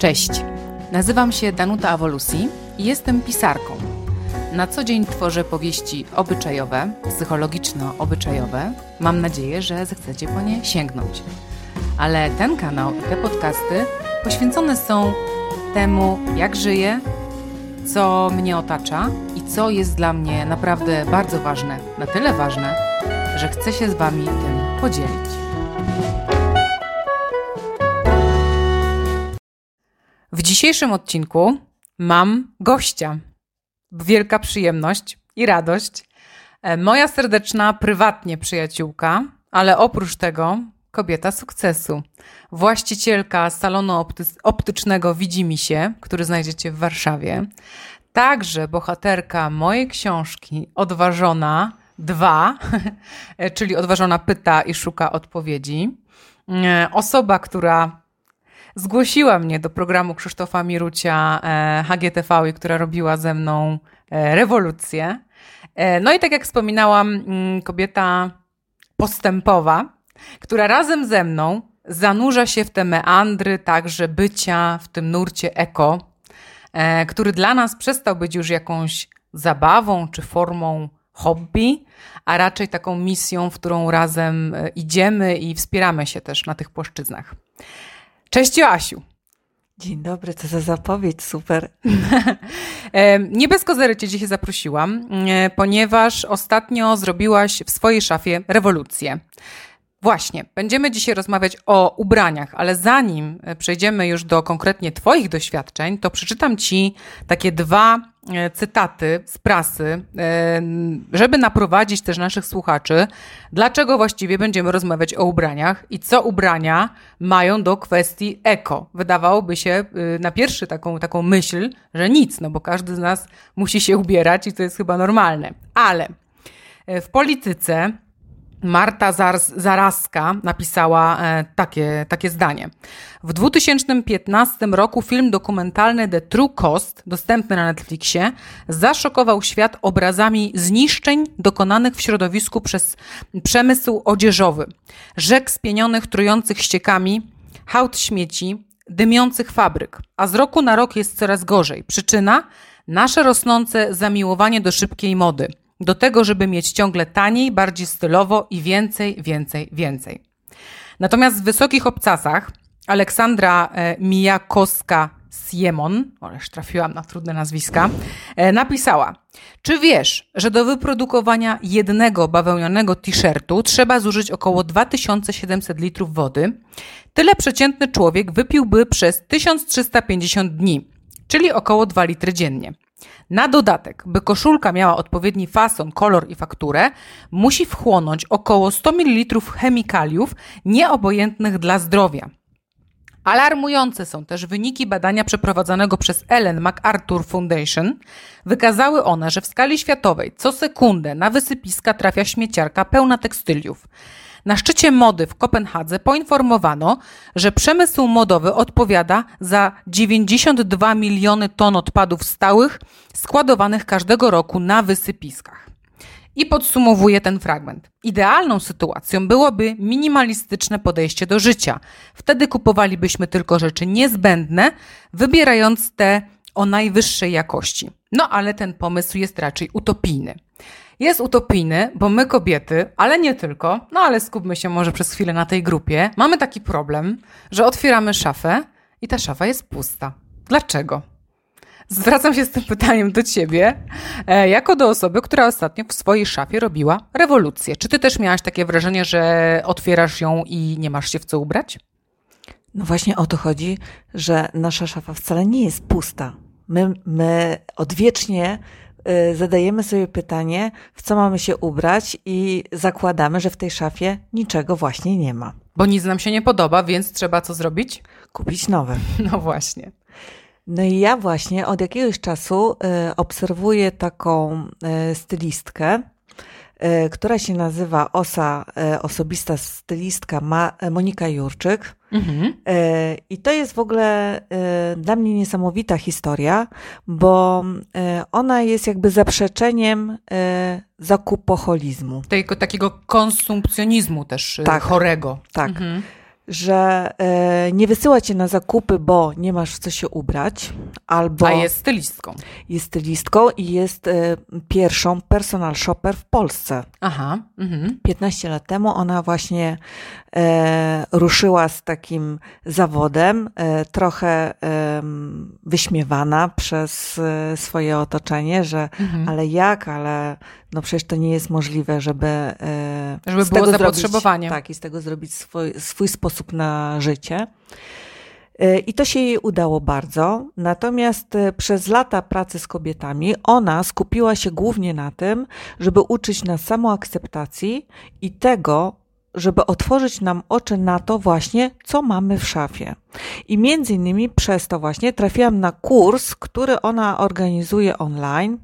Cześć, nazywam się Danuta Awolusi i jestem pisarką. Na co dzień tworzę powieści obyczajowe, psychologiczno-obyczajowe. Mam nadzieję, że zechcecie po nie sięgnąć. Ale ten kanał i te podcasty poświęcone są temu, jak żyję, co mnie otacza i co jest dla mnie naprawdę bardzo ważne, na tyle ważne, że chcę się z Wami tym podzielić. Dzisiejszym odcinku mam gościa. Wielka przyjemność i radość. E, moja serdeczna, prywatnie przyjaciółka, ale oprócz tego kobieta sukcesu. Właścicielka salonu opty- optycznego Widzimy się, który znajdziecie w Warszawie. Także bohaterka mojej książki Odważona 2, czyli Odważona pyta i szuka odpowiedzi. E, osoba, która zgłosiła mnie do programu Krzysztofa Mirucia e, HGTV, która robiła ze mną e, rewolucję. E, no i tak jak wspominałam, mm, kobieta postępowa, która razem ze mną zanurza się w te meandry także bycia w tym nurcie eko, który dla nas przestał być już jakąś zabawą czy formą hobby, a raczej taką misją, w którą razem idziemy i wspieramy się też na tych płaszczyznach. Cześć Joasiu. Dzień dobry, co za zapowiedź, super. Nie bez kozery cię dzisiaj zaprosiłam, e, ponieważ ostatnio zrobiłaś w swojej szafie rewolucję. Właśnie, będziemy dzisiaj rozmawiać o ubraniach, ale zanim e, przejdziemy już do konkretnie Twoich doświadczeń, to przeczytam Ci takie dwa e, cytaty z prasy, e, żeby naprowadzić też naszych słuchaczy, dlaczego właściwie będziemy rozmawiać o ubraniach i co ubrania mają do kwestii eko. Wydawałoby się na pierwszy taką, taką myśl, że nic, no bo każdy z nas musi się ubierać i to jest chyba normalne. Ale w polityce Marta Zaraska napisała e, takie, takie zdanie. W 2015 roku film dokumentalny The True Cost, dostępny na Netflixie, zaszokował świat obrazami zniszczeń dokonanych w środowisku przez przemysł odzieżowy. Rzek spienionych, trujących ściekami, hałd śmieci, dymiących fabryk. A z roku na rok jest coraz gorzej. Przyczyna? Nasze rosnące zamiłowanie do szybkiej mody – do tego, żeby mieć ciągle taniej, bardziej stylowo i więcej, więcej, więcej. Natomiast w wysokich obcasach Aleksandra e, Mijakowska-Siemon, ależ trafiłam na trudne nazwiska, e, napisała: Czy wiesz, że do wyprodukowania jednego bawełnianego t-shirtu trzeba zużyć około 2700 litrów wody? Tyle przeciętny człowiek wypiłby przez 1350 dni, czyli około 2 litry dziennie. Na dodatek, by koszulka miała odpowiedni fason, kolor i fakturę, musi wchłonąć około 100 ml chemikaliów nieobojętnych dla zdrowia. Alarmujące są też wyniki badania przeprowadzonego przez Ellen MacArthur Foundation. Wykazały one, że w skali światowej co sekundę na wysypiska trafia śmieciarka pełna tekstyliów. Na szczycie mody w Kopenhadze poinformowano, że przemysł modowy odpowiada za 92 miliony ton odpadów stałych składowanych każdego roku na wysypiskach. I podsumowuję ten fragment. Idealną sytuacją byłoby minimalistyczne podejście do życia. Wtedy kupowalibyśmy tylko rzeczy niezbędne, wybierając te o najwyższej jakości. No ale ten pomysł jest raczej utopijny jest utopijny, bo my kobiety, ale nie tylko, no ale skupmy się może przez chwilę na tej grupie, mamy taki problem, że otwieramy szafę i ta szafa jest pusta. Dlaczego? Zwracam się z tym pytaniem do ciebie, e, jako do osoby, która ostatnio w swojej szafie robiła rewolucję. Czy ty też miałaś takie wrażenie, że otwierasz ją i nie masz się w co ubrać? No właśnie o to chodzi, że nasza szafa wcale nie jest pusta. My, my odwiecznie zadajemy sobie pytanie, w co mamy się ubrać i zakładamy, że w tej szafie niczego właśnie nie ma. Bo nic nam się nie podoba, więc trzeba co zrobić? Kupić nowe. No właśnie. No i ja właśnie od jakiegoś czasu y, obserwuję taką y, stylistkę, która się nazywa OSA, osobista stylistka Monika Jurczyk. Mhm. E, I to jest w ogóle e, dla mnie niesamowita historia, bo e, ona jest jakby zaprzeczeniem zakupoholizmu. Tego takiego konsumpcjonizmu też tak, chorego. Tak. Mhm. Że e, nie wysyła cię na zakupy, bo nie masz w co się ubrać, albo A jest stylistką. jest stylistką i jest e, pierwszą personal shopper w Polsce. Aha. Mhm. 15 lat temu ona właśnie e, ruszyła z takim zawodem, trochę wyśmiewana przez swoje otoczenie, że Mhm. ale jak, ale no przecież to nie jest możliwe, żeby, e, Żeby było zapotrzebowanie. Zrobić, tak, i z tego zrobić swój, swój sposób na życie. E, I to się jej udało bardzo. Natomiast e, przez lata pracy z kobietami ona skupiła się głównie na tym, żeby uczyć nas samoakceptacji i tego, żeby otworzyć nam oczy na to właśnie, co mamy w szafie. I między innymi przez to właśnie trafiłam na kurs, który ona organizuje online.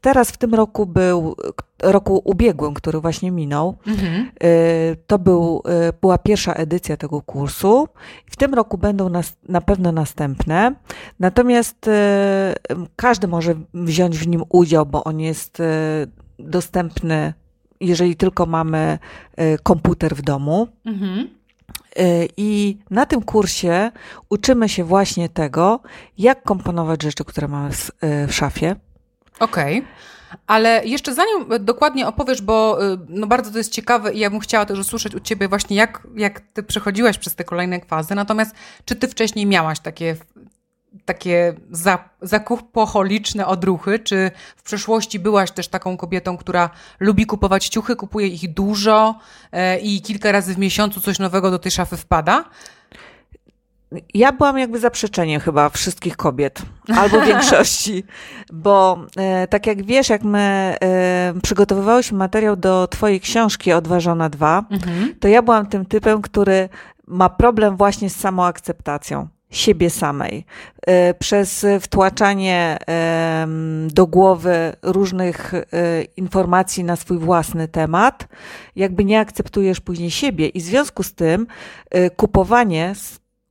Teraz w tym roku był, roku ubiegłym, który właśnie minął, Mhm. Y, To był, y, była pierwsza edycja tego kursu. W tym roku będą nas, na pewno następne. Natomiast y, każdy może wziąć w nim udział, bo on jest dostępny, jeżeli tylko mamy komputer w domu. Mhm. I na tym kursie uczymy się właśnie tego, jak komponować rzeczy, które mamy w szafie. Okej. Ale jeszcze zanim e, dokładnie opowiesz, bo y, no bardzo to jest ciekawe i ja bym chciała też usłyszeć u ciebie właśnie, jak, jak ty przechodziłaś przez te kolejne fazy. Natomiast czy ty wcześniej miałaś takie, takie za, zakupocholiczne odruchy? Czy w przeszłości byłaś też taką kobietą, która lubi kupować ciuchy, kupuje ich dużo e, i kilka razy w miesiącu coś nowego do tej szafy wpada? Ja byłam jakby zaprzeczeniem chyba wszystkich kobiet, albo większości, bo e, tak jak wiesz, jak my e, przygotowywałyśmy materiał do twojej książki Odważona 2, Mhm. to ja byłam tym typem, który ma problem właśnie z samoakceptacją siebie samej. E, Przez wtłaczanie em, do głowy różnych e, informacji na swój własny temat, jakby nie akceptujesz później siebie i w związku z tym e, kupowanie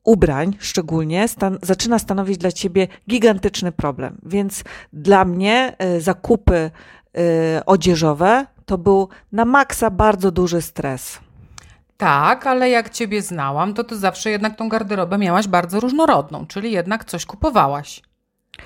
ubrań szczególnie stan- zaczyna stanowić dla ciebie gigantyczny problem. Więc dla mnie e, zakupy e, odzieżowe to był na maksa bardzo duży stres. Tak, ale jak ciebie znałam, to ty zawsze jednak tą garderobę miałaś bardzo różnorodną, czyli jednak coś kupowałaś.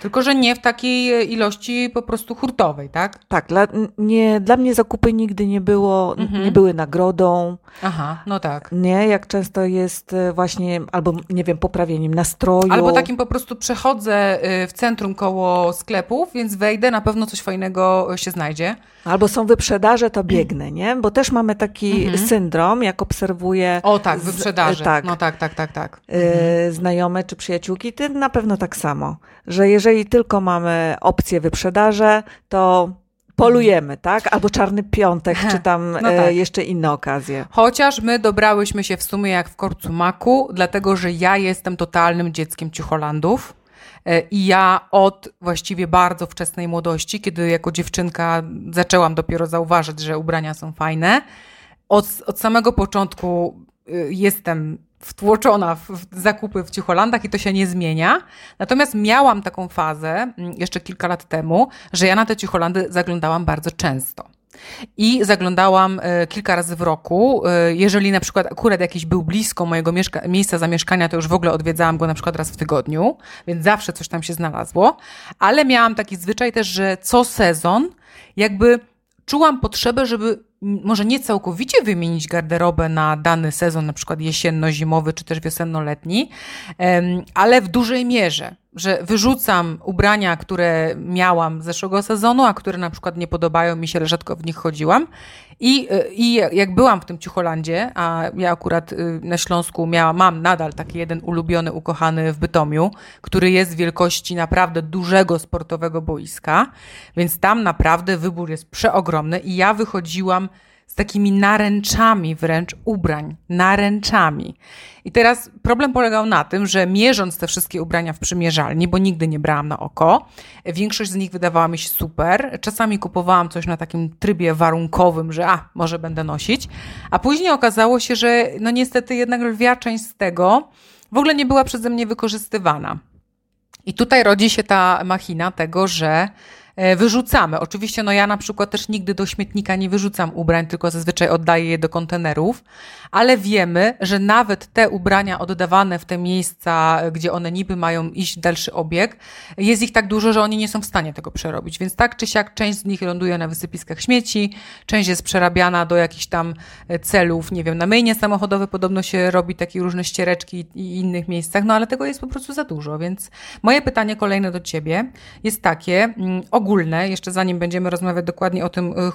Tylko, że nie w takiej e, ilości po prostu hurtowej, tak? Tak, dla, nie, dla mnie zakupy nigdy nie było, Mhm. nie były nagrodą, Aha, no tak. nie, jak często jest e, właśnie, albo nie wiem, poprawieniem nastroju. Albo takim po prostu przechodzę y, w centrum koło sklepów, więc wejdę, na pewno coś fajnego y, się znajdzie. Albo są wyprzedaże, to biegnę, nie? Bo też mamy taki Mhm. syndrom, jak obserwuję O tak, Z- wyprzedaże. tak. No tak, tak, tak, tak. e, znajome czy przyjaciółki, ty na pewno tak samo, że jeżeli tylko mamy opcję wyprzedaże, to polujemy, tak? Albo czarny piątek, czy tam No e, tak. jeszcze inne okazje. Chociaż my dobrałyśmy się w sumie jak w korcu maku, dlatego że ja jestem totalnym dzieckiem ciucholandów. E, I ja od właściwie bardzo wczesnej młodości, kiedy jako dziewczynka zaczęłam dopiero zauważyć, że ubrania są fajne, od, od samego początku y, jestem wtłoczona w, zakupy w ciucholandach i to się nie zmienia. Natomiast miałam taką fazę mm, jeszcze kilka lat temu, że ja na te ciucholandy zaglądałam bardzo często. I zaglądałam e, kilka razy w roku. E, Jeżeli na przykład akurat jakiś był blisko mojego mieszka- miejsca zamieszkania, to już w ogóle odwiedzałam go na przykład raz w tygodniu, więc zawsze coś tam się znalazło. Ale miałam taki zwyczaj też, że co sezon jakby czułam potrzebę, żeby może nie całkowicie wymienić garderobę na dany sezon, na przykład jesienno-zimowy czy też wiosenno-letni, ale w dużej mierze, że wyrzucam ubrania, które miałam z zeszłego sezonu, a które na przykład nie podobają mi się, ale rzadko w nich chodziłam. I, y, I jak byłam w tym Ciucholandzie, a ja akurat y, na Śląsku miałam, mam nadal taki jeden ulubiony, ukochany w Bytomiu, który jest wielkości naprawdę dużego sportowego boiska, więc tam naprawdę wybór jest przeogromny i ja wychodziłam z takimi naręczami wręcz ubrań, naręczami. I teraz problem polegał na tym, że mierząc te wszystkie ubrania w przymierzalni, bo nigdy nie brałam na oko, większość z nich wydawała mi się super. Czasami kupowałam coś na takim trybie warunkowym, że a, może będę nosić, a później okazało się, że no niestety jednak lwia część z tego w ogóle nie była przeze mnie wykorzystywana. I tutaj rodzi się ta machina tego, że wyrzucamy. Oczywiście, no ja na przykład też nigdy do śmietnika nie wyrzucam ubrań, tylko zazwyczaj oddaję je do kontenerów, ale wiemy, że nawet te ubrania oddawane w te miejsca, gdzie one niby mają iść w dalszy obieg, jest ich tak dużo, że oni nie są w stanie tego przerobić. Więc tak czy siak część z nich ląduje na wysypiskach śmieci, część jest przerabiana do jakichś tam e, celów, nie wiem, na myjnie samochodowe podobno się robi takie różne ściereczki i innych miejscach, no ale tego jest po prostu za dużo, więc moje pytanie kolejne do Ciebie jest takie, mm, ogólne, jeszcze zanim będziemy rozmawiać dokładnie o tym, y,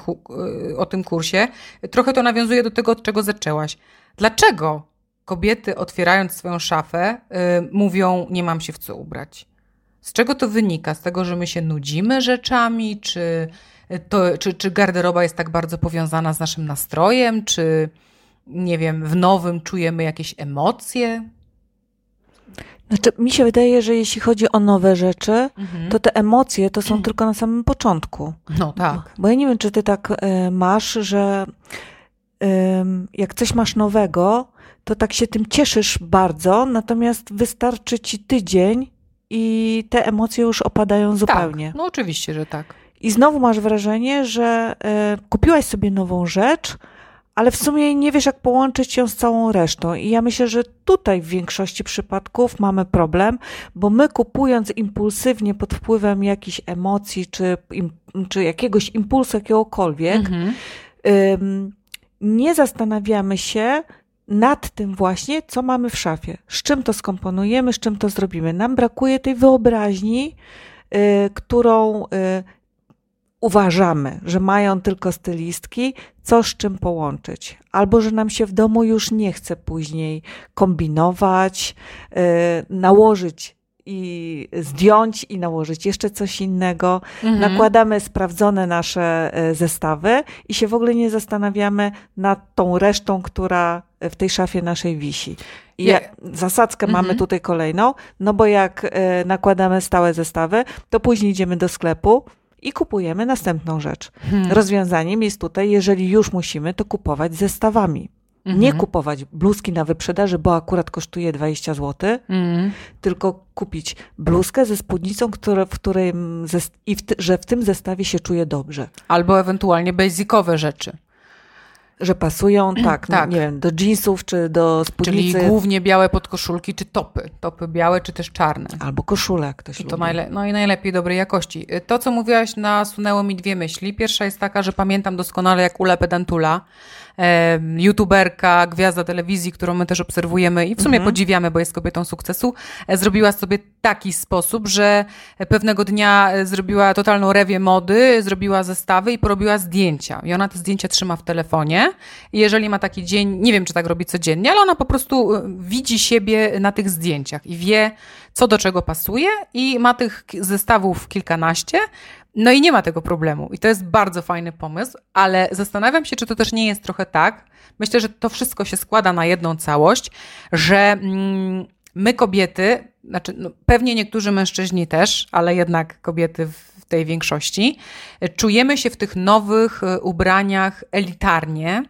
y, o tym kursie, trochę to nawiązuje do tego, od czego zaczęłaś. Dlaczego kobiety otwierając swoją szafę y, mówią, nie mam się w co ubrać? Z czego to wynika? Z tego, że my się nudzimy rzeczami, czy, to, czy, czy garderoba jest tak bardzo powiązana z naszym nastrojem, czy nie wiem, w nowym czujemy jakieś emocje? Znaczy, mi się wydaje, że jeśli chodzi o nowe rzeczy, mhm. to te emocje to są mhm. tylko na samym początku. No tak. Bo ja nie wiem, czy ty tak y, masz, że y, jak coś masz nowego, to tak się tym cieszysz bardzo, natomiast wystarczy ci tydzień i te emocje już opadają zupełnie. Tak, no oczywiście, że tak. I znowu masz wrażenie, że y, kupiłaś sobie nową rzecz, ale w sumie nie wiesz, jak połączyć ją z całą resztą. I ja myślę, że tutaj w większości przypadków mamy problem, bo my kupując impulsywnie pod wpływem jakichś emocji czy, czy jakiegoś impulsu jakiegokolwiek, mhm. ym, nie zastanawiamy się, nad tym właśnie, co mamy w szafie, z czym to skomponujemy, z czym to zrobimy. Nam brakuje tej wyobraźni, y, którą y, uważamy, że mają tylko stylistki, co z czym połączyć. Albo że nam się w domu już nie chce później kombinować, yy, nałożyć i zdjąć i nałożyć jeszcze coś innego. Mhm. Nakładamy sprawdzone nasze y, zestawy i się w ogóle nie zastanawiamy nad tą resztą, która w tej szafie naszej wisi. I ja, zasadzkę mhm. mamy tutaj kolejną, no bo jak y, nakładamy stałe zestawy, to później idziemy do sklepu, i kupujemy następną rzecz. Hmm. Rozwiązaniem jest tutaj, jeżeli już musimy, to kupować zestawami. Mhm. Nie kupować bluzki na wyprzedaży, bo akurat kosztuje 20 zł, mhm. tylko kupić bluzkę ze spódnicą, które, w której i w, że w tym zestawie się czuje dobrze. Albo ewentualnie basicowe rzeczy że pasują, tak, tak. No, nie wiem, do jeansów czy do spódnicy. Czyli głównie białe podkoszulki czy topy. Topy białe czy też czarne. Albo koszule, jak ktoś I to najle- No i najlepiej dobrej jakości. To, co mówiłaś, nasunęło mi dwie myśli. Pierwsza jest taka, że pamiętam doskonale, jak Ula Pedantula youtuberka, gwiazda telewizji, którą my też obserwujemy i w sumie mhm. podziwiamy, bo jest kobietą sukcesu, e, zrobiła sobie taki sposób, że pewnego dnia e, zrobiła totalną rewię mody, zrobiła zestawy i porobiła zdjęcia. I ona te zdjęcia trzyma w telefonie. I jeżeli ma taki dzień, nie wiem, czy tak robi codziennie, ale ona po prostu e, widzi siebie na tych zdjęciach i wie, co do czego pasuje i ma tych zestawów kilkanaście, no i nie ma tego problemu. I to jest bardzo fajny pomysł, ale zastanawiam się, czy to też nie jest trochę tak. Myślę, że to wszystko się składa na jedną całość, że mm, my kobiety, znaczy no, pewnie niektórzy mężczyźni też, ale jednak kobiety w tej większości, czujemy się w tych nowych y, ubraniach elitarnie,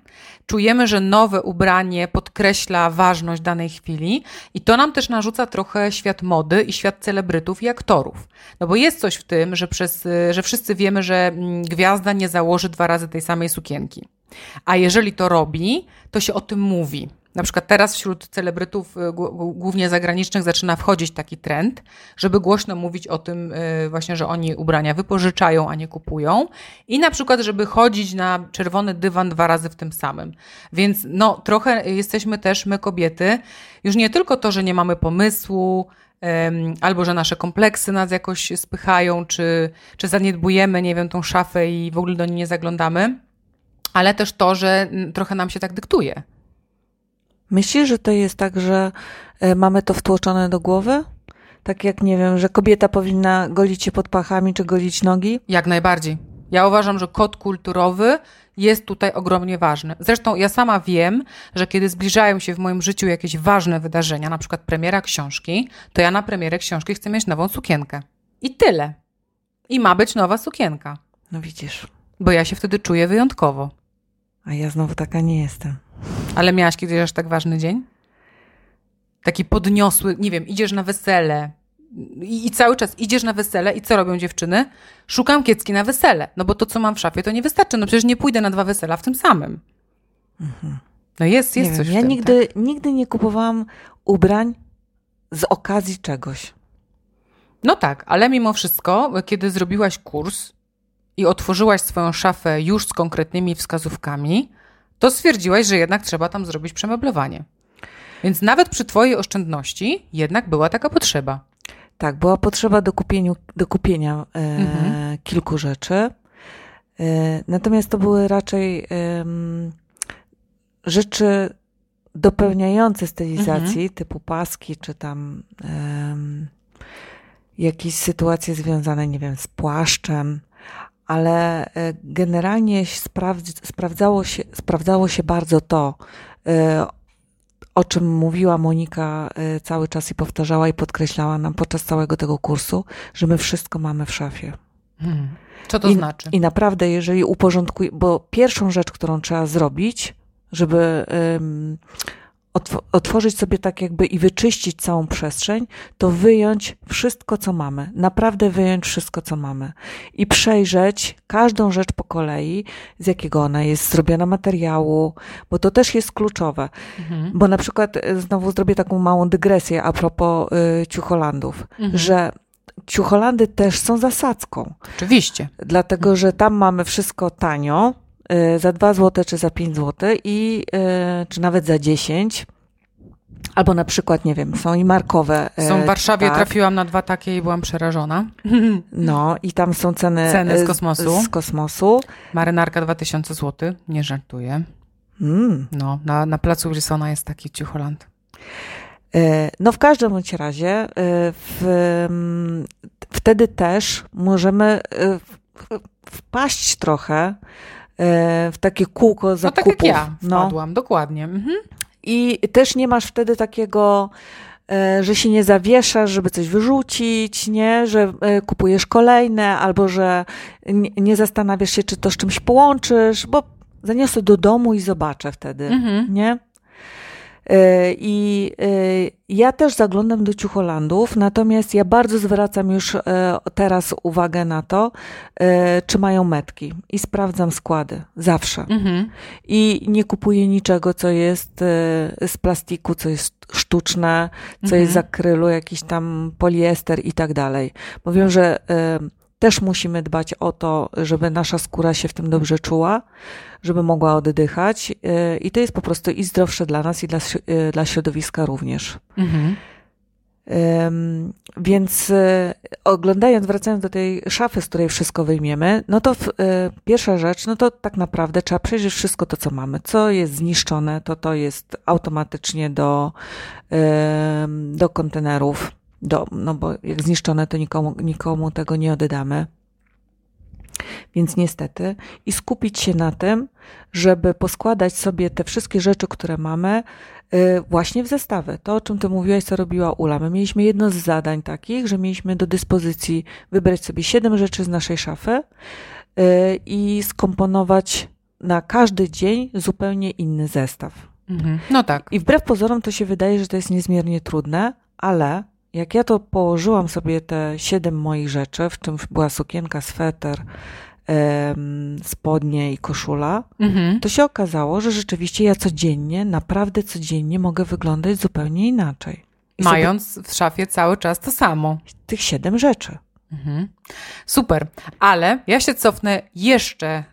czujemy, że nowe ubranie podkreśla ważność danej chwili i to nam też narzuca trochę świat mody i świat celebrytów i aktorów. No bo jest coś w tym, że, przez, że wszyscy wiemy, że mm, gwiazda nie założy dwa razy tej samej sukienki. A jeżeli to robi, to się o tym mówi. Na przykład teraz wśród celebrytów, y, głównie zagranicznych, zaczyna wchodzić taki trend, żeby głośno mówić o tym y, właśnie, że oni ubrania wypożyczają, a nie kupują. I na przykład, żeby chodzić na czerwony dywan dwa razy w tym samym. Więc no, trochę jesteśmy też my kobiety, już nie tylko to, że nie mamy pomysłu, albo że nasze kompleksy nas jakoś spychają, czy, czy zaniedbujemy, nie wiem, tą szafę i w ogóle do niej nie zaglądamy, ale też to, że trochę nam się tak dyktuje. Myślisz, że to jest tak, że e, mamy to wtłoczone do głowy? Tak jak, nie wiem, że kobieta powinna golić się pod pachami czy golić nogi? Jak najbardziej. Ja uważam, że kod kulturowy jest tutaj ogromnie ważny. Zresztą ja sama wiem, że kiedy zbliżają się w moim życiu jakieś ważne wydarzenia, na przykład premiera książki, to ja na premierę książki chcę mieć nową sukienkę. I tyle. I ma być nowa sukienka. No widzisz. Bo ja się wtedy czuję wyjątkowo. A ja znowu taka nie jestem. Ale miałaś kiedyś aż tak ważny dzień? Taki podniosły, nie wiem, idziesz na wesele, i, i cały czas idziesz na wesele i co robią dziewczyny? Szukam kiecki na wesele, no bo to, co mam w szafie, to nie wystarczy. No przecież nie pójdę na dwa wesela w tym samym. No jest, jest Nie coś wiem, w ja tym, nigdy, tak? nigdy nie kupowałam ubrań z okazji czegoś. No tak, ale mimo wszystko, kiedy zrobiłaś kurs i otworzyłaś swoją szafę już z konkretnymi wskazówkami, to stwierdziłaś, że jednak trzeba tam zrobić przemeblowanie. Więc nawet przy twojej oszczędności jednak była taka potrzeba. Tak, była potrzeba do, kupieniu, do kupienia e, Mhm. kilku rzeczy. E, natomiast to były raczej em, rzeczy dopełniające stylizacji, Mhm. typu paski, czy tam jakieś sytuacje związane, nie wiem, z płaszczem. Ale e, generalnie sprawdz, sprawdzało, się, sprawdzało się bardzo to, e, o czym mówiła Monika e, cały czas i powtarzała i podkreślała nam podczas całego tego kursu, że my wszystko mamy w szafie. Hmm. Co to I, znaczy? I naprawdę, jeżeli uporządkuje, bo pierwszą rzecz, którą trzeba zrobić, żeby ym, otw- otworzyć sobie tak jakby i wyczyścić całą przestrzeń, to wyjąć wszystko, co mamy. Naprawdę wyjąć wszystko, co mamy. I przejrzeć każdą rzecz po kolei, z jakiego ona jest zrobiona materiału, bo to też jest kluczowe. Mhm. Bo na przykład e, znowu zrobię taką małą dygresję a propos y, ciucholandów, Mhm. że ciucholandy też są zasadzką. Oczywiście. Dlatego, że tam mamy wszystko tanio, za 2 zł czy za 5 zł i y, czy nawet za 10. Albo na przykład, nie wiem, są i markowe. y, Są w Warszawie, tak, trafiłam na dwa takie i byłam przerażona. No i tam są ceny, Ceny z y, kosmosu. Z kosmosu. Marynarka 2000 zł, nie żartuję. Mm. No, na, na placu Wilsona jest taki ciucholand. Y, No w każdym bądź razie y, w, mm, wtedy też możemy y, wpaść trochę y, w takie kółko No zakupów. tak jak ja No. wpadłam, dokładnie. Mhm. I też nie masz wtedy takiego, e, że się nie zawieszasz, żeby coś wyrzucić, nie? Że e, kupujesz kolejne, albo że nie, nie zastanawiasz się, czy to z czymś połączysz, bo zaniosę do domu i zobaczę wtedy, Mhm. nie? E, I e, ja też zaglądam do ciucholandów, natomiast ja bardzo zwracam już e, teraz uwagę na to, e, czy mają metki i sprawdzam składy, zawsze Mhm. i nie kupuję niczego, co jest e, z plastiku, co jest sztuczne, co Mhm. jest z akrylu, jakiś tam poliester i tak dalej. Wiem, że też musimy dbać o to, żeby nasza skóra się w tym dobrze czuła, żeby mogła oddychać e, i to jest po prostu i zdrowsze dla nas, i dla, e, dla środowiska również. Mhm. Ym, Więc e, oglądając, wracając do tej szafy, z której wszystko wyjmiemy, no to w, pierwsza rzecz, no to tak naprawdę trzeba przejrzeć wszystko to, co mamy. Co jest zniszczone, to to jest automatycznie do, do kontenerów, do, no bo jak zniszczone, to nikomu, nikomu tego nie oddamy. Więc niestety, i skupić się na tym, żeby poskładać sobie te wszystkie rzeczy, które mamy, y, właśnie w zestawy. To, o czym ty mówiłaś, co robiła Ula. My mieliśmy jedno z zadań takich, że mieliśmy do dyspozycji wybrać sobie siedem rzeczy z naszej szafy y, i skomponować na każdy dzień zupełnie inny zestaw. Mhm. No tak. I wbrew pozorom to się wydaje, że to jest niezmiernie trudne, ale jak ja to położyłam sobie te siedem moich rzeczy, w czym była sukienka, sweter, spodnie i koszula, Mhm. to się okazało, że rzeczywiście ja codziennie, naprawdę codziennie mogę wyglądać zupełnie inaczej. I sobie Mając w szafie cały czas to samo. tych siedem rzeczy. Mhm. Super, ale ja się cofnę jeszcze,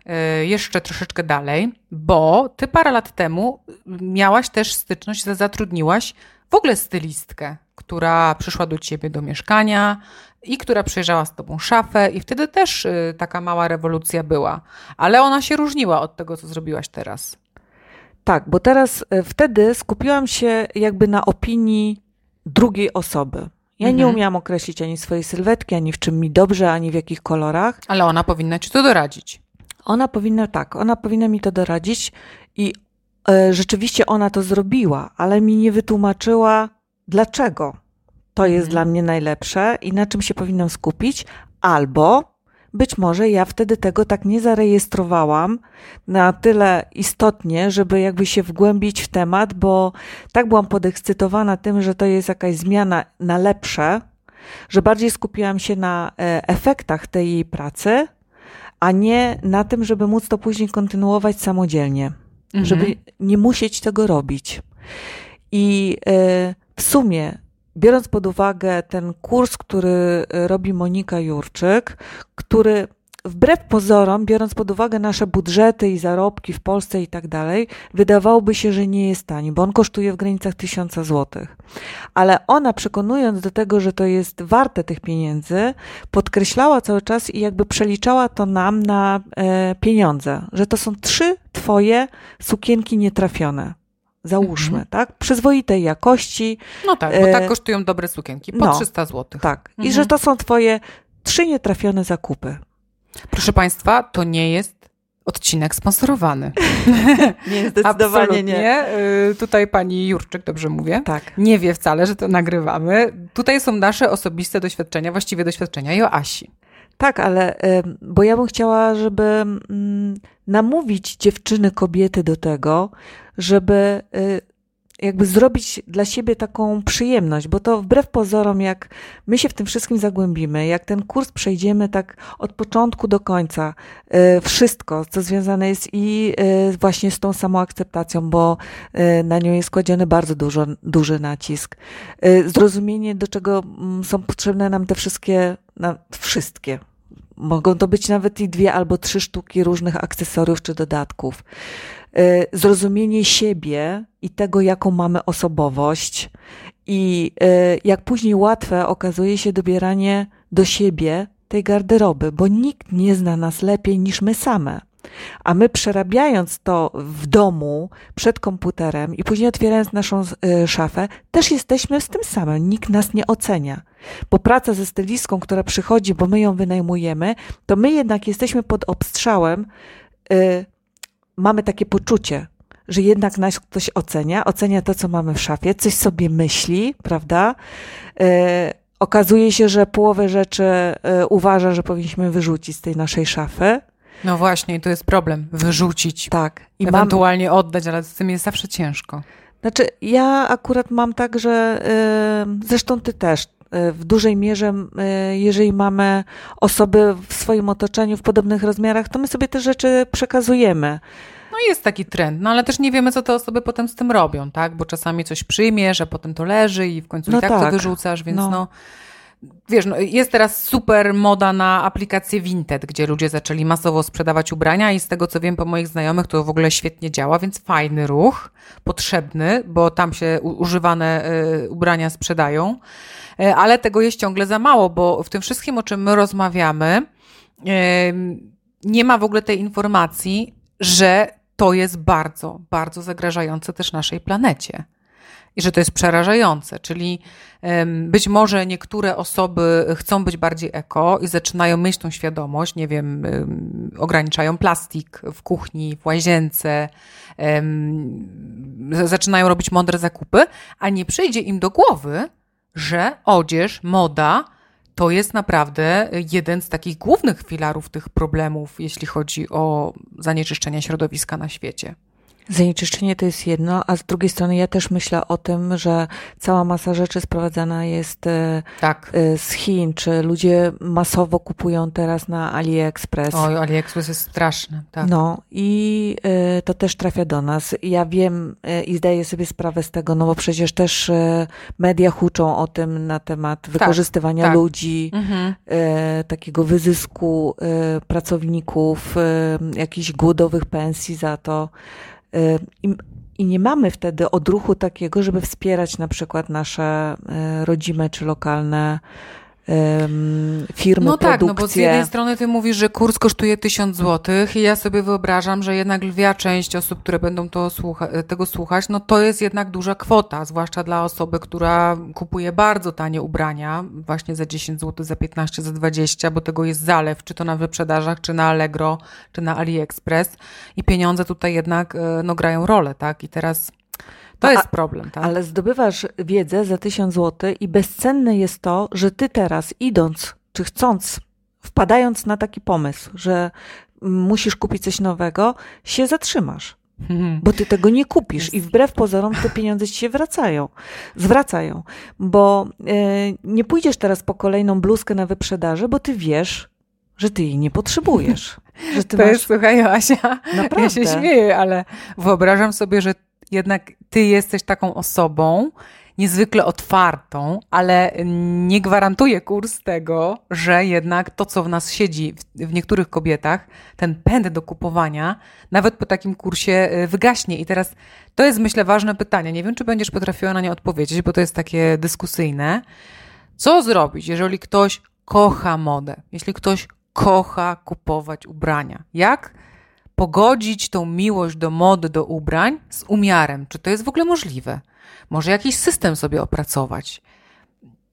y, jeszcze troszeczkę dalej, bo ty parę lat temu miałaś też styczność, za- zatrudniłaś w ogóle stylistkę, która przyszła do ciebie do mieszkania i która przejrzała z tobą szafę i wtedy też y, taka mała rewolucja była, ale ona się różniła od tego, co zrobiłaś teraz. Tak, bo teraz e, wtedy skupiłam się jakby na opinii drugiej osoby. Ja nie Mhm. umiałam określić ani swojej sylwetki, ani w czym mi dobrze, ani w jakich kolorach. Ale ona powinna ci to doradzić. Ona powinna, tak, ona powinna mi to doradzić i e, rzeczywiście ona to zrobiła, ale mi nie wytłumaczyła, dlaczego to jest Mhm. dla mnie najlepsze i na czym się powinnam skupić, albo być może ja wtedy tego tak nie zarejestrowałam na tyle istotnie, żeby jakby się wgłębić w temat, bo tak byłam podekscytowana tym, że to jest jakaś zmiana na lepsze, że bardziej skupiłam się na e, efektach tej jej pracy, a nie na tym, żeby móc to później kontynuować samodzielnie, mhm. żeby nie musieć tego robić. I e, w sumie, biorąc pod uwagę ten kurs, który robi Monika Jurczyk, który wbrew pozorom, biorąc pod uwagę nasze budżety i zarobki w Polsce i tak dalej, wydawałoby się, że nie jest tani, bo on kosztuje w granicach tysiąca złotych. Ale ona, przekonując do tego, że to jest warte tych pieniędzy, podkreślała cały czas i jakby przeliczała to nam na e, pieniądze, że to są trzy twoje sukienki nietrafione załóżmy, mhm. tak? Przyzwoitej jakości. No tak, bo tak e, kosztują dobre sukienki, po no, 300 zł. Tak, mhm. i że to są twoje trzy nietrafione zakupy. Proszę Państwa, to nie jest odcinek sponsorowany. Nie, zdecydowanie Absolutnie. nie. Y, tutaj pani Jurczyk, dobrze mówię? Tak. Nie wie wcale, że to nagrywamy. Tutaj są nasze osobiste doświadczenia, właściwie doświadczenia Joasi. Tak, ale bo ja bym chciała, żeby mm, namówić dziewczyny, kobiety do tego, żeby y, jakby zrobić dla siebie taką przyjemność, bo to wbrew pozorom, jak my się w tym wszystkim zagłębimy, jak ten kurs przejdziemy tak od początku do końca, y, wszystko, co związane jest i y, właśnie z tą samą akceptacją, bo y, na nią jest kładziony bardzo dużo, duży nacisk. Zrozumienie, do czego mm, są potrzebne nam te wszystkie, na, wszystkie, Mogą to być nawet i dwie albo trzy sztuki różnych akcesoriów czy dodatków. Y, zrozumienie siebie i tego, jaką mamy osobowość, i y, jak później łatwe okazuje się dobieranie do siebie tej garderoby, bo nikt nie zna nas lepiej niż my same. A my przerabiając to w domu, przed komputerem i później otwierając naszą y, szafę, też jesteśmy z tym samym. Nikt nas nie ocenia. Bo praca ze stylistką, która przychodzi, bo my ją wynajmujemy, to my jednak jesteśmy pod obstrzałem mamy takie poczucie, że jednak nas ktoś ocenia, ocenia to, co mamy w szafie, coś sobie myśli, prawda? E, okazuje się, że połowę rzeczy e, uważa, że powinniśmy wyrzucić z tej naszej szafy. No właśnie, to jest problem. Wyrzucić. Tak. I ewentualnie mam... oddać, ale z tym jest zawsze ciężko. Znaczy, ja akurat mam tak, że yy, zresztą ty też w dużej mierze, e, jeżeli mamy osoby w swoim otoczeniu w podobnych rozmiarach, to my sobie te rzeczy przekazujemy. No jest taki trend, no ale też nie wiemy, co te osoby potem z tym robią, tak? Bo czasami coś przyjmiesz, a potem to leży i w końcu no i tak, tak, to wyrzucasz, więc no. no wiesz, no, jest teraz super moda na aplikację Vinted, gdzie ludzie zaczęli masowo sprzedawać ubrania i z tego co wiem po moich znajomych to w ogóle świetnie działa, więc fajny ruch, potrzebny, bo tam się używane y, ubrania sprzedają. E, ale tego jest ciągle za mało, bo w tym wszystkim, o czym my rozmawiamy, nie ma w ogóle tej informacji, że to jest bardzo, bardzo zagrażające też naszej planecie. I że to jest przerażające, czyli być może niektóre osoby chcą być bardziej eko i zaczynają mieć tą świadomość, nie wiem, ograniczają plastik w kuchni, w łazience, zaczynają robić mądre zakupy, a nie przyjdzie im do głowy, że odzież, moda to jest naprawdę jeden z takich głównych filarów tych problemów, jeśli chodzi o zanieczyszczenie środowiska na świecie. Zanieczyszczenie to jest jedno, a z drugiej strony ja też myślę o tym, że cała masa rzeczy sprowadzana jest e, tak. E, z Chin, czy ludzie masowo kupują teraz na AliExpress. Oj, AliExpress jest straszny, tak. No i e, to też trafia do nas. Ja wiem i zdaję sobie sprawę z tego, no bo przecież też media huczą o tym na temat tak, wykorzystywania tak. ludzi, mhm. takiego wyzysku pracowników, jakichś głodowych pensji za to. Y, I, nie mamy wtedy odruchu takiego, żeby wspierać na przykład nasze y, rodzime czy lokalne firmy, No tak, produkcje. no bo z jednej strony ty mówisz, że kurs kosztuje 1000 złotych i ja sobie wyobrażam, że jednak lwia część osób, które będą to słucha tego słuchać, no to jest jednak duża kwota, zwłaszcza dla osoby, która kupuje bardzo tanie ubrania, właśnie za 10 zł, za 15, za 20, bo tego jest zalew, czy to na wyprzedażach, czy na Allegro, czy na AliExpress i pieniądze tutaj jednak e, no, grają rolę, tak? I teraz to jest problem, tak? Ale zdobywasz wiedzę za tysiąc złotych i bezcenne jest to, że ty teraz idąc, czy chcąc, wpadając na taki pomysł, że musisz kupić coś nowego, się zatrzymasz. bo ty tego nie kupisz i wbrew pozorom te pieniądze ci się wracają, zwracają, bo e, nie pójdziesz teraz po kolejną bluzkę na wyprzedaży, bo ty wiesz, że ty jej nie potrzebujesz. Że ty to masz... jest, słuchaj, Asia, Naprawdę. ja się śmieję, ale wyobrażam sobie, że jednak ty jesteś taką osobą, niezwykle otwartą, ale nie gwarantuje kurs tego, że jednak to, co w nas siedzi, w, niektórych kobietach, ten pęd do kupowania, nawet po takim kursie y, wygaśnie. I teraz to jest, myślę, ważne pytanie. Nie wiem, czy będziesz potrafiła na nie odpowiedzieć, bo to jest takie dyskusyjne. Co zrobić, jeżeli ktoś kocha modę, jeśli ktoś kocha kupować ubrania? Jak pogodzić tą miłość do mody, do ubrań z umiarem? Czy to jest w ogóle możliwe? Może jakiś system sobie opracować?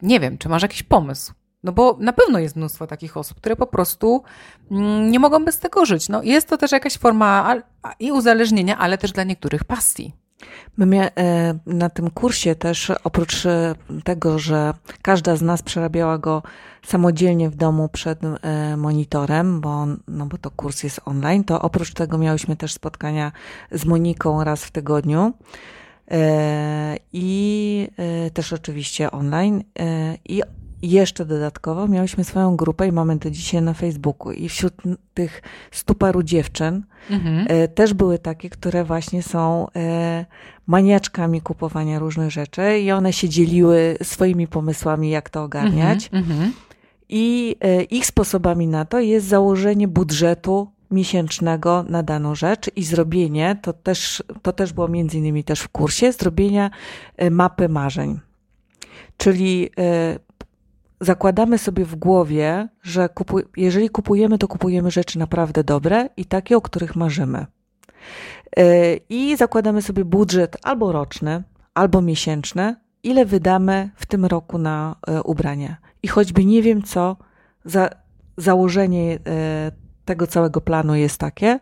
Nie wiem, czy masz jakiś pomysł? No bo na pewno jest mnóstwo takich osób, które po prostu mm, nie mogą bez tego żyć. No jest to też jakaś forma i uzależnienia, ale też dla niektórych pasji. My e, na tym kursie też oprócz e, tego, że każda z nas przerabiała go samodzielnie w domu przed e, monitorem, bo, no bo to kurs jest online, to oprócz tego miałyśmy też spotkania z Moniką raz w tygodniu. I też oczywiście online. I jeszcze dodatkowo miałyśmy swoją grupę i mamy to dzisiaj na Facebooku. I wśród tych stu paru dziewczyn mhm. E, też były takie, które właśnie są e, maniaczkami kupowania różnych rzeczy i one się dzieliły swoimi pomysłami, jak to ogarniać. Mhm. mhm. I e, ich sposobami na to jest założenie budżetu miesięcznego na daną rzecz i zrobienie, to też, to też było między innymi też w kursie, zrobienia mapy marzeń. Czyli zakładamy sobie w głowie, że kupuj, jeżeli kupujemy, to kupujemy rzeczy naprawdę dobre i takie, o których marzymy. E, I zakładamy sobie budżet albo roczny, albo miesięczny, ile wydamy w tym roku na e, ubrania. I choćby nie wiem co, za, założenie e, tego całego planu jest takie,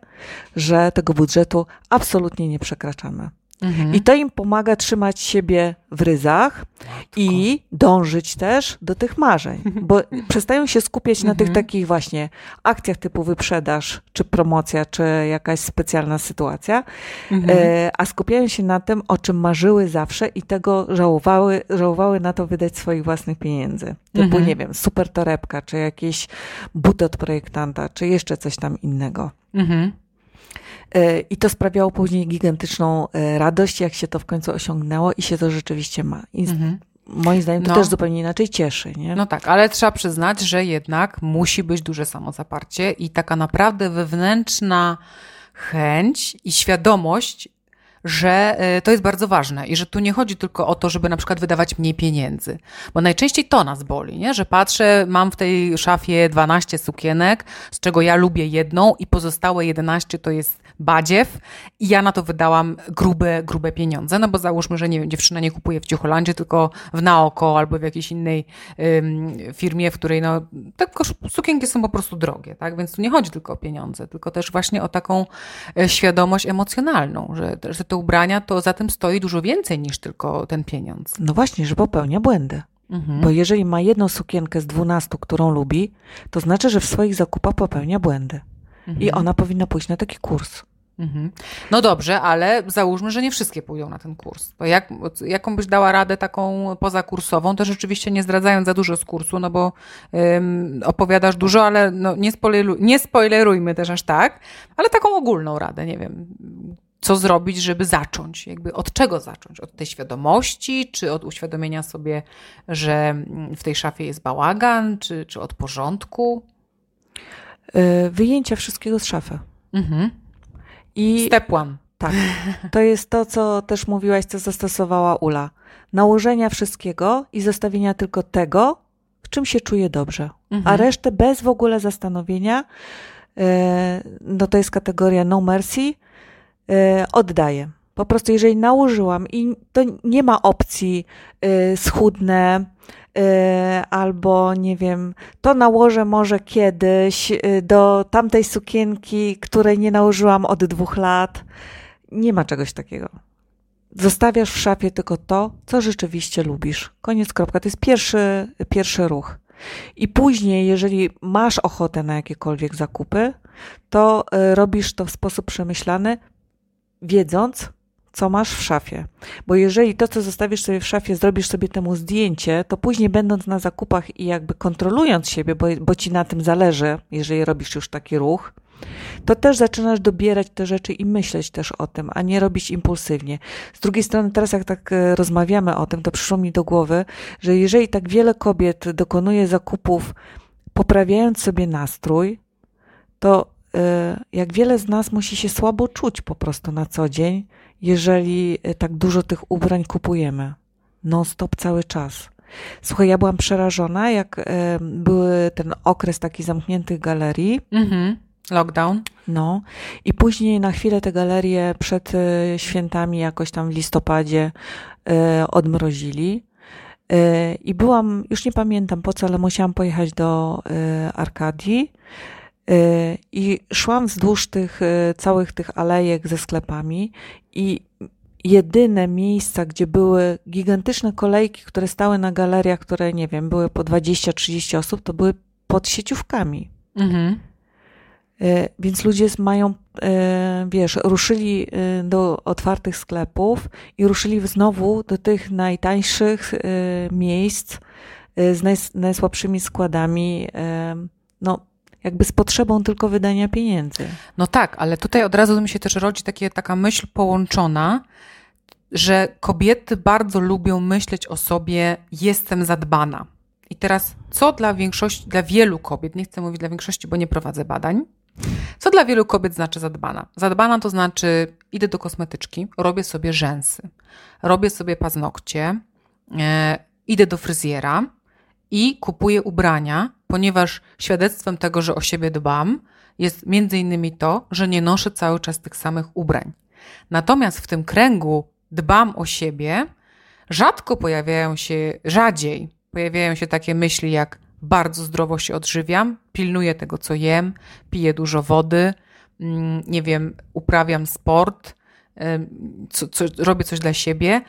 że tego budżetu absolutnie nie przekraczamy. Mhm. I to im pomaga trzymać siebie w ryzach i dążyć też do tych marzeń, bo przestają się skupiać na tych mhm. takich właśnie akcjach typu wyprzedaż, czy promocja, czy jakaś specjalna sytuacja, mhm. e, a skupiają się na tym, o czym marzyły zawsze i tego żałowały, żałowały na to wydać swoich własnych pieniędzy. Typu, mhm. nie wiem, super torebka, czy jakieś buty od projektanta, czy jeszcze coś tam innego. Mhm. E, I to sprawiało później gigantyczną e, radość, jak się to w końcu osiągnęło i się to rzeczywiście ma. I mhm. Moim zdaniem to no, też zupełnie inaczej cieszy. Nie? No tak, ale trzeba przyznać, że jednak musi być duże samozaparcie i taka naprawdę wewnętrzna chęć i świadomość, że e, to jest bardzo ważne i że tu nie chodzi tylko o to, żeby na przykład wydawać mniej pieniędzy, bo najczęściej to nas boli, nie? że patrzę, mam w tej szafie 12 sukienek, z czego ja lubię jedną i pozostałe 11 to jest badziew i ja na to wydałam grube, grube pieniądze, no bo załóżmy, że nie wiem, dziewczyna nie kupuje w Ciucholandzie, tylko w Naoko albo w jakiejś innej ym, firmie, w której no, te sukienki są po prostu drogie, tak? Więc tu nie chodzi tylko o pieniądze, tylko też właśnie o taką e, świadomość emocjonalną, że, że te ubrania to za tym stoi dużo więcej niż tylko ten pieniądz. No właśnie, że popełnia błędy. Mhm. Bo jeżeli ma jedną sukienkę z dwunastu, którą lubi, to znaczy, że w swoich zakupach popełnia błędy. Mhm. I ona powinna pójść na taki kurs. Mhm. No dobrze, ale załóżmy, że nie wszystkie pójdą na ten kurs. To jak, jaką byś dała radę taką pozakursową, to rzeczywiście nie zdradzając za dużo z kursu, no bo ym, opowiadasz dużo, ale no, nie, spoileruj, nie spoilerujmy też aż tak, ale taką ogólną radę, nie wiem, co zrobić, żeby zacząć? Jakby od czego zacząć? Od tej świadomości, czy od uświadomienia sobie, że w tej szafie jest bałagan, czy, czy od porządku? E, wyjęcie wszystkiego z szafy. Mhm. I Step one. Tak. To jest to, co też mówiłaś, co zastosowała Ula. Nałożenia wszystkiego i zostawienia tylko tego, w czym się czuje dobrze. Mhm. A resztę bez w ogóle zastanowienia, e, no to jest kategoria no mercy, e, oddaję. Po prostu jeżeli nałożyłam i to nie ma opcji schudne, Y, albo nie wiem, to nałożę może kiedyś y, do tamtej sukienki, której nie nałożyłam od dwóch lat. Nie ma czegoś takiego. Zostawiasz w szafie tylko to, co rzeczywiście lubisz. Koniec, kropka. To jest pierwszy, pierwszy ruch. I później, jeżeli masz ochotę na jakiekolwiek zakupy, to y, robisz to w sposób przemyślany, wiedząc, co masz w szafie. Bo jeżeli to, co zostawisz sobie w szafie, zrobisz sobie temu zdjęcie, to później będąc na zakupach i jakby kontrolując siebie, bo, bo ci na tym zależy, jeżeli robisz już taki ruch, to też zaczynasz dobierać te rzeczy i myśleć też o tym, a nie robić impulsywnie. Z drugiej strony, teraz jak tak e, rozmawiamy o tym, to przyszło mi do głowy, że jeżeli tak wiele kobiet dokonuje zakupów, poprawiając sobie nastrój, to e, jak wiele z nas musi się słabo czuć po prostu na co dzień, jeżeli e, tak dużo tych ubrań kupujemy. Non-stop cały czas. Słuchaj, ja byłam przerażona, jak były ten okres taki zamkniętych galerii. Mhm Lockdown. No. I później na chwilę te galerie przed e, świętami, jakoś tam w listopadzie, e, odmrozili. I byłam, już nie pamiętam po co, ale musiałam pojechać do Arkadii. I szłam wzdłuż tych całych tych alejek ze sklepami i jedyne miejsca, gdzie były gigantyczne kolejki, które stały na galeriach, które nie wiem, były po 20-30 osób, to były pod sieciówkami. Mhm. E, więc ludzie mają, wiesz, ruszyli do otwartych sklepów i ruszyli znowu do tych najtańszych miejsc z naj, najsłabszymi składami, no jakby z potrzebą tylko wydania pieniędzy. No tak, ale tutaj od razu mi się też rodzi takie, taka myśl połączona, że kobiety bardzo lubią myśleć o sobie, jestem zadbana. I teraz, co dla większości, dla wielu kobiet, nie chcę mówić dla większości, bo nie prowadzę badań, co dla wielu kobiet znaczy zadbana? Zadbana to znaczy idę do kosmetyczki, robię sobie rzęsy, robię sobie paznokcie, e, idę do fryzjera i kupuję ubrania, ponieważ świadectwem tego, że o siebie dbam, jest między innymi to, że nie noszę cały czas tych samych ubrań. Natomiast w tym kręgu dbam o siebie, rzadko pojawiają się, rzadziej pojawiają się takie myśli jak bardzo zdrowo się odżywiam, pilnuję tego, co jem, piję dużo wody, mm, nie wiem, uprawiam sport, co, co, robię coś dla siebie,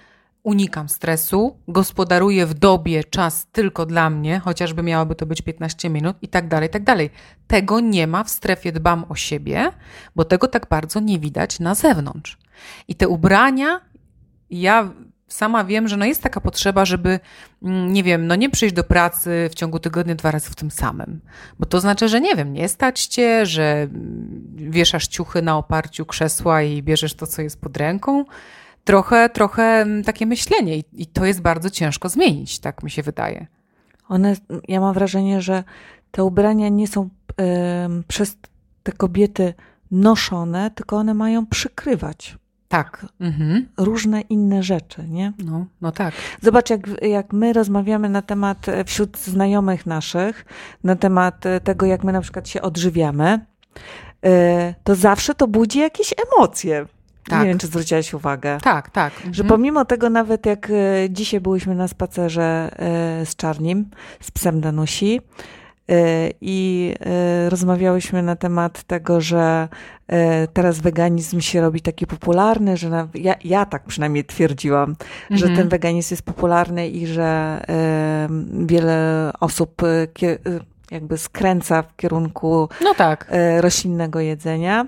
unikam stresu, gospodaruję w dobie czas tylko dla mnie, chociażby miałoby to być 15 minut i tak dalej, i tak dalej. Tego nie ma w strefie dbam o siebie, bo tego tak bardzo nie widać na zewnątrz. I te ubrania, ja sama wiem, że no jest taka potrzeba, żeby, mm, nie wiem, no nie przyjść do pracy w ciągu tygodnia dwa razy w tym samym. Bo to znaczy, że nie wiem, nie stać cię, że mm, wieszasz ciuchy na oparciu krzesła i bierzesz to, co jest pod ręką. Trochę, trochę mm, takie myślenie i, i to jest bardzo ciężko zmienić, tak mi się wydaje. One, ja mam wrażenie, że te ubrania nie są przez te kobiety noszone, tylko one mają przykrywać. Tak. Mhm. Różne inne rzeczy, nie? No, no tak. Zobacz, jak, jak my rozmawiamy na temat e, wśród znajomych naszych, na temat e, tego, jak my na przykład się odżywiamy, e, to zawsze to budzi jakieś emocje. Tak. Nie wiem, czy zwróciłaś uwagę. Tak, tak. Mhm. Że pomimo tego, nawet jak dzisiaj byłyśmy na spacerze z Czarnim, z psem Danusi, E, i e, rozmawiałyśmy na temat tego, że e, teraz weganizm się robi taki popularny, że na, ja, ja tak przynajmniej twierdziłam, mhm. że ten weganizm jest popularny i że wiele osób jakby skręca w kierunku no tak. roślinnego jedzenia.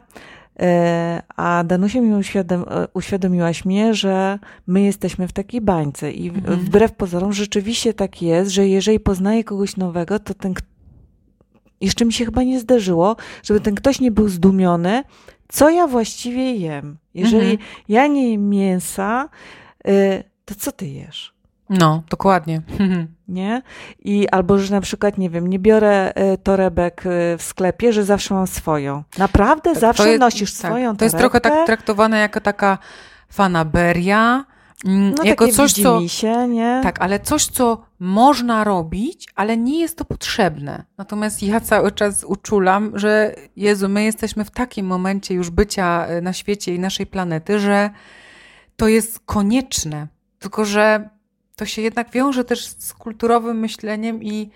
A Danusia mi uświadom, uświadomiłaś mnie, że my jesteśmy w takiej bańce i mhm. wbrew pozorom rzeczywiście tak jest, że jeżeli poznaję kogoś nowego, to ten jeszcze mi się chyba nie zdarzyło, żeby ten ktoś nie był zdumiony, co ja właściwie jem. Jeżeli mhm. ja nie jem mięsa, y, to co ty jesz? No, dokładnie. Nie? I albo, że na przykład, nie wiem, nie biorę y, torebek y, w sklepie, że zawsze mam swoją. Naprawdę? Tak, zawsze jest, nosisz tak, swoją torebkę? To jest trochę tak traktowane jako taka fanaberia, Mm, no, jako coś, co. Się, nie? Tak, ale coś, co można robić, ale nie jest to potrzebne. Natomiast ja cały czas uczulam, że Jezu, my jesteśmy w takim momencie już bycia e, na świecie i naszej planety, że to jest konieczne. Tylko, że to się jednak wiąże też z kulturowym myśleniem i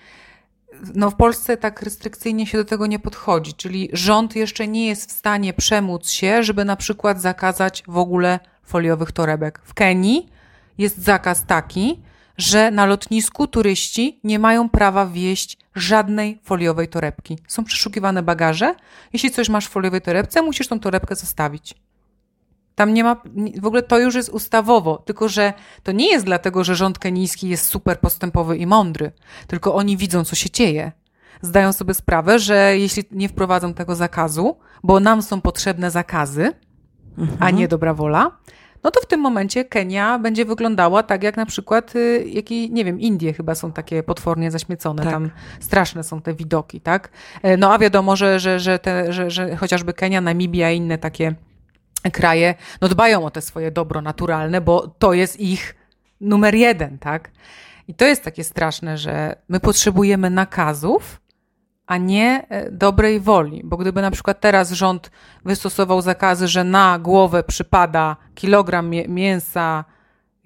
no w Polsce tak restrykcyjnie się do tego nie podchodzi, czyli rząd jeszcze nie jest w stanie przemóc się, żeby na przykład zakazać w ogóle foliowych torebek. W Kenii jest zakaz taki, że na lotnisku turyści nie mają prawa wieść żadnej foliowej torebki. Są przeszukiwane bagaże. Jeśli coś masz w foliowej torebce, musisz tą torebkę zostawić. Tam nie ma, w ogóle to już jest ustawowo, tylko że to nie jest dlatego, że rząd kenijski jest super postępowy i mądry, tylko oni widzą, co się dzieje. Zdają sobie sprawę, że jeśli nie wprowadzą tego zakazu, bo nam są potrzebne zakazy, mhm. a nie dobra wola, no to w tym momencie Kenia będzie wyglądała tak jak na przykład, y, jaki, nie wiem, Indie chyba są takie potwornie zaśmiecone, tak. tam straszne są te widoki, tak? E, no a wiadomo, że, że, że, te, że, że chociażby Kenia, Namibia i inne takie kraje, no dbają o te swoje dobro naturalne, bo to jest ich numer jeden, tak? I to jest takie straszne, że my potrzebujemy nakazów, a nie e, dobrej woli. Bo gdyby na przykład teraz rząd wystosował zakazy, że na głowę przypada kilogram mięsa,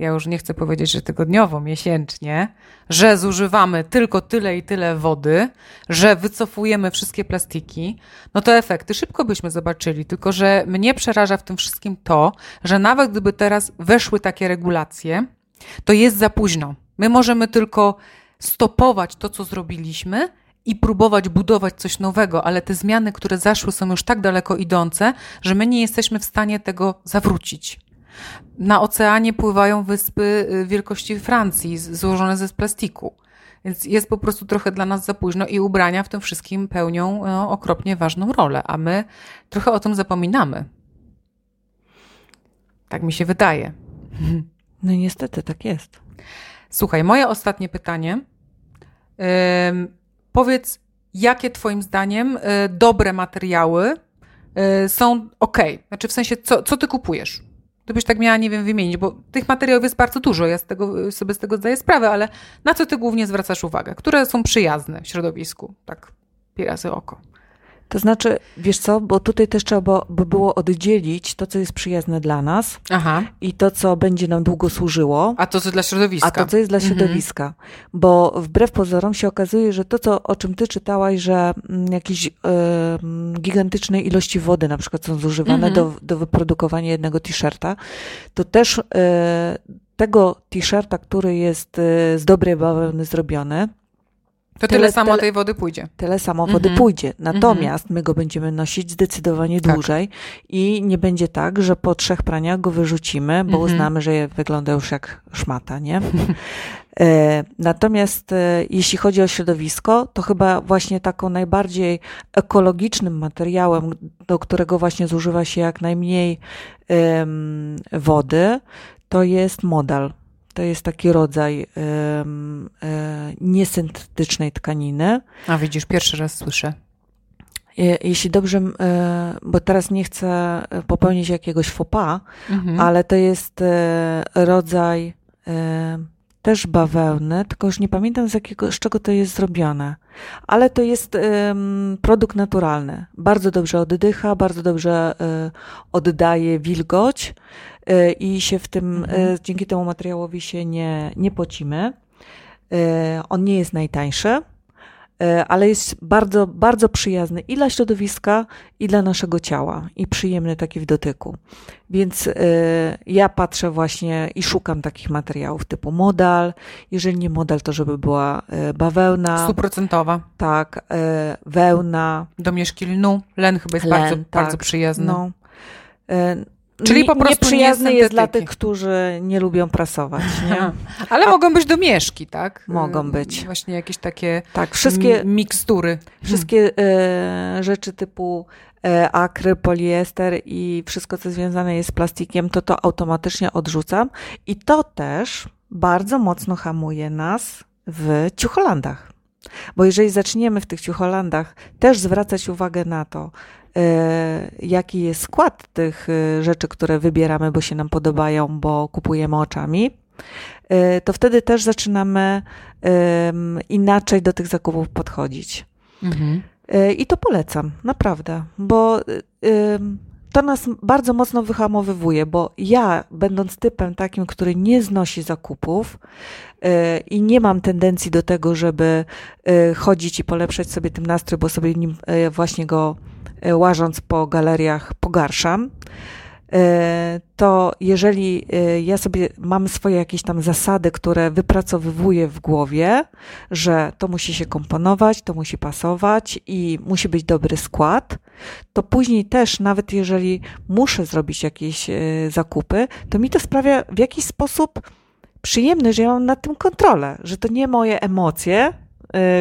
ja już nie chcę powiedzieć, że tygodniowo, miesięcznie, że zużywamy tylko tyle i tyle wody, że wycofujemy wszystkie plastiki, no to efekty szybko byśmy zobaczyli. Tylko, że mnie przeraża w tym wszystkim to, że nawet gdyby teraz weszły takie regulacje, to jest za późno. My możemy tylko stopować to, co zrobiliśmy, i próbować budować coś nowego, ale te zmiany, które zaszły, są już tak daleko idące, że my nie jesteśmy w stanie tego zawrócić. Na oceanie pływają wyspy y, wielkości Francji, złożone ze plastiku. Więc jest po prostu trochę dla nas za późno i ubrania w tym wszystkim pełnią no, okropnie ważną rolę, a my trochę o tym zapominamy. Tak mi się wydaje. No niestety tak jest. Słuchaj, moje ostatnie pytanie. Powiedz, jakie Twoim zdaniem y, dobre materiały są ok? Znaczy, w sensie, co, co Ty kupujesz? Gdybyś tak miała, nie wiem, wymienić, bo tych materiałów jest bardzo dużo, ja z tego, sobie z tego zdaję sprawę, ale na co Ty głównie zwracasz uwagę? Które są przyjazne środowisku? Tak, razy oko. To znaczy, wiesz co, bo tutaj też trzeba by było oddzielić to, co jest przyjazne dla nas Aha. i to, co będzie nam długo służyło. A to, co dla środowiska. A to, co jest dla mhm. środowiska. Bo wbrew pozorom się okazuje, że to, co, o czym ty czytałaś, że mm, jakieś y, gigantyczne ilości wody na przykład są zużywane mhm. do, do wyprodukowania jednego t-shirta, to też y, tego t-shirta, który jest y, z dobrej bawełny zrobiony, to tyle, tyle samo tyle, tej wody pójdzie. Tyle samo wody mhm. pójdzie. Natomiast my go będziemy nosić zdecydowanie tak. dłużej i nie będzie tak, że po trzech praniach go wyrzucimy, bo mhm. uznamy, że wygląda już jak szmata, nie? E, natomiast e, jeśli chodzi o środowisko, to chyba właśnie taką najbardziej ekologicznym materiałem, do którego właśnie zużywa się jak najmniej wody, to jest modal. To jest taki rodzaj e, niesyntetycznej tkaniny. A widzisz, pierwszy raz słyszę. Jeśli dobrze, e, bo teraz nie chcę popełnić jakiegoś faux pas, mhm. ale to jest e, rodzaj e, też bawełny, tylko już nie pamiętam z, jakiego, z czego to jest zrobione. Ale to jest produkt naturalny. Bardzo dobrze oddycha, bardzo dobrze oddaje wilgoć E, i się w tym, mhm. dzięki temu materiałowi się nie, nie pocimy. On nie jest najtańszy, ale jest bardzo, bardzo przyjazny i dla środowiska, i dla naszego ciała, i przyjemny taki w dotyku. Więc ja patrzę właśnie i szukam takich materiałów typu modal. Jeżeli nie modal, to żeby była bawełna. Stuprocentowa. Tak, wełna. Domieszki lnu. Len chyba jest Len, bardzo, tak, bardzo przyjazny. No. Czyli po prostu nieprzyjazny nie jest dla tych, którzy nie lubią prasować. Nie? Ale A, mogą być domieszki, tak? Mogą być. Właśnie jakieś takie tak, wszystkie, mikstury. Wszystkie e, rzeczy typu e, akry, poliester i wszystko, co związane jest z plastikiem, to to automatycznie odrzucam. I to też bardzo mocno hamuje nas w ciucholandach. Bo jeżeli zaczniemy w tych ciucholandach też zwracać uwagę na to, E, jaki jest skład tych e, rzeczy, które wybieramy, bo się nam podobają, bo kupujemy oczami, e, to wtedy też zaczynamy inaczej do tych zakupów podchodzić. Mhm. I to polecam, naprawdę, bo to nas bardzo mocno wyhamowywuje, bo ja, będąc typem takim, który nie znosi zakupów i nie mam tendencji do tego, żeby chodzić i polepszać sobie tym nastrój, bo sobie nim właśnie go łażąc po galeriach, pogarszam. E, to jeżeli e, ja sobie mam swoje jakieś tam zasady, które wypracowywuję w głowie, że to musi się komponować, to musi pasować i musi być dobry skład, to później też, nawet jeżeli muszę zrobić jakieś e, zakupy, to mi to sprawia w jakiś sposób przyjemny, że ja mam nad tym kontrolę, że to nie moje emocje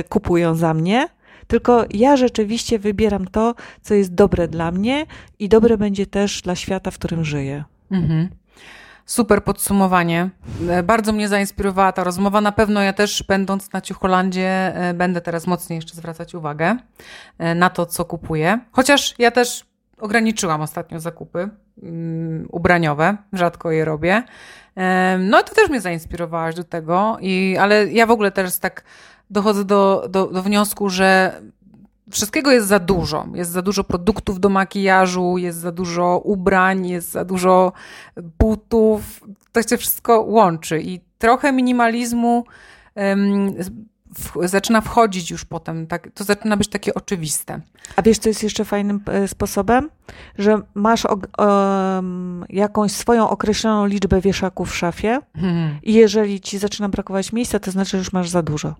kupują za mnie, tylko ja rzeczywiście wybieram to, co jest dobre dla mnie i dobre będzie też dla świata, w którym żyję. Mhm. Super podsumowanie. E, bardzo mnie zainspirowała ta rozmowa. Na pewno ja też, będąc na Ciucholandzie, e, będę teraz mocniej jeszcze zwracać uwagę e, na to, co kupuję. Chociaż ja też ograniczyłam ostatnio zakupy um, ubraniowe, rzadko je robię. No to też mnie zainspirowałaś do tego, i, ale ja w ogóle teraz tak dochodzę do, do, do wniosku, że wszystkiego jest za dużo. Jest za dużo produktów do makijażu, jest za dużo ubrań, jest za dużo butów. To się wszystko łączy i trochę minimalizmu w, zaczyna wchodzić już potem. Tak, to zaczyna być takie oczywiste. A wiesz, co jest jeszcze fajnym e, sposobem? Że masz o, um, jakąś swoją określoną liczbę wieszaków w szafie hmm. i jeżeli ci zaczyna brakować miejsca, to znaczy, że już masz za dużo.